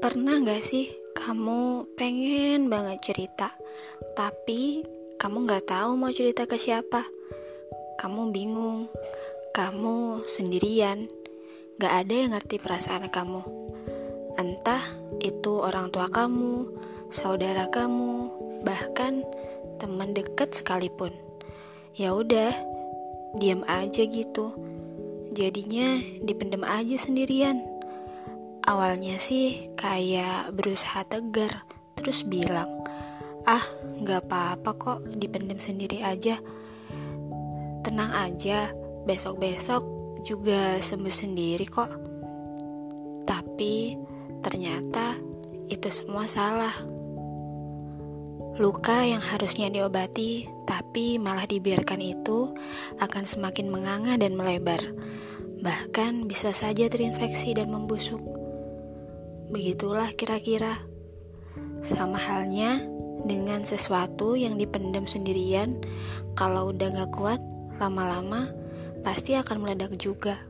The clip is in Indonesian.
Pernah gak sih kamu pengen banget cerita, tapi kamu gak tahu mau cerita ke siapa? Kamu bingung, kamu sendirian, gak ada yang ngerti perasaan kamu. Entah itu orang tua kamu, saudara kamu, bahkan teman dekat sekalipun. Ya udah, diam aja gitu. Jadinya dipendam aja sendirian. Awalnya sih kayak berusaha tegar, terus bilang, ah gak apa-apa kok dipendam sendiri aja. Tenang aja, besok-besok juga sembuh sendiri kok. Tapi ternyata itu semua salah. Luka yang harusnya diobati, tapi malah dibiarkan itu akan semakin menganga dan melebar. Bahkan bisa saja terinfeksi dan membusuk. Begitulah kira-kira. Sama halnya dengan sesuatu yang dipendam sendirian, kalau udah gak kuat, lama-lama pasti akan meledak juga.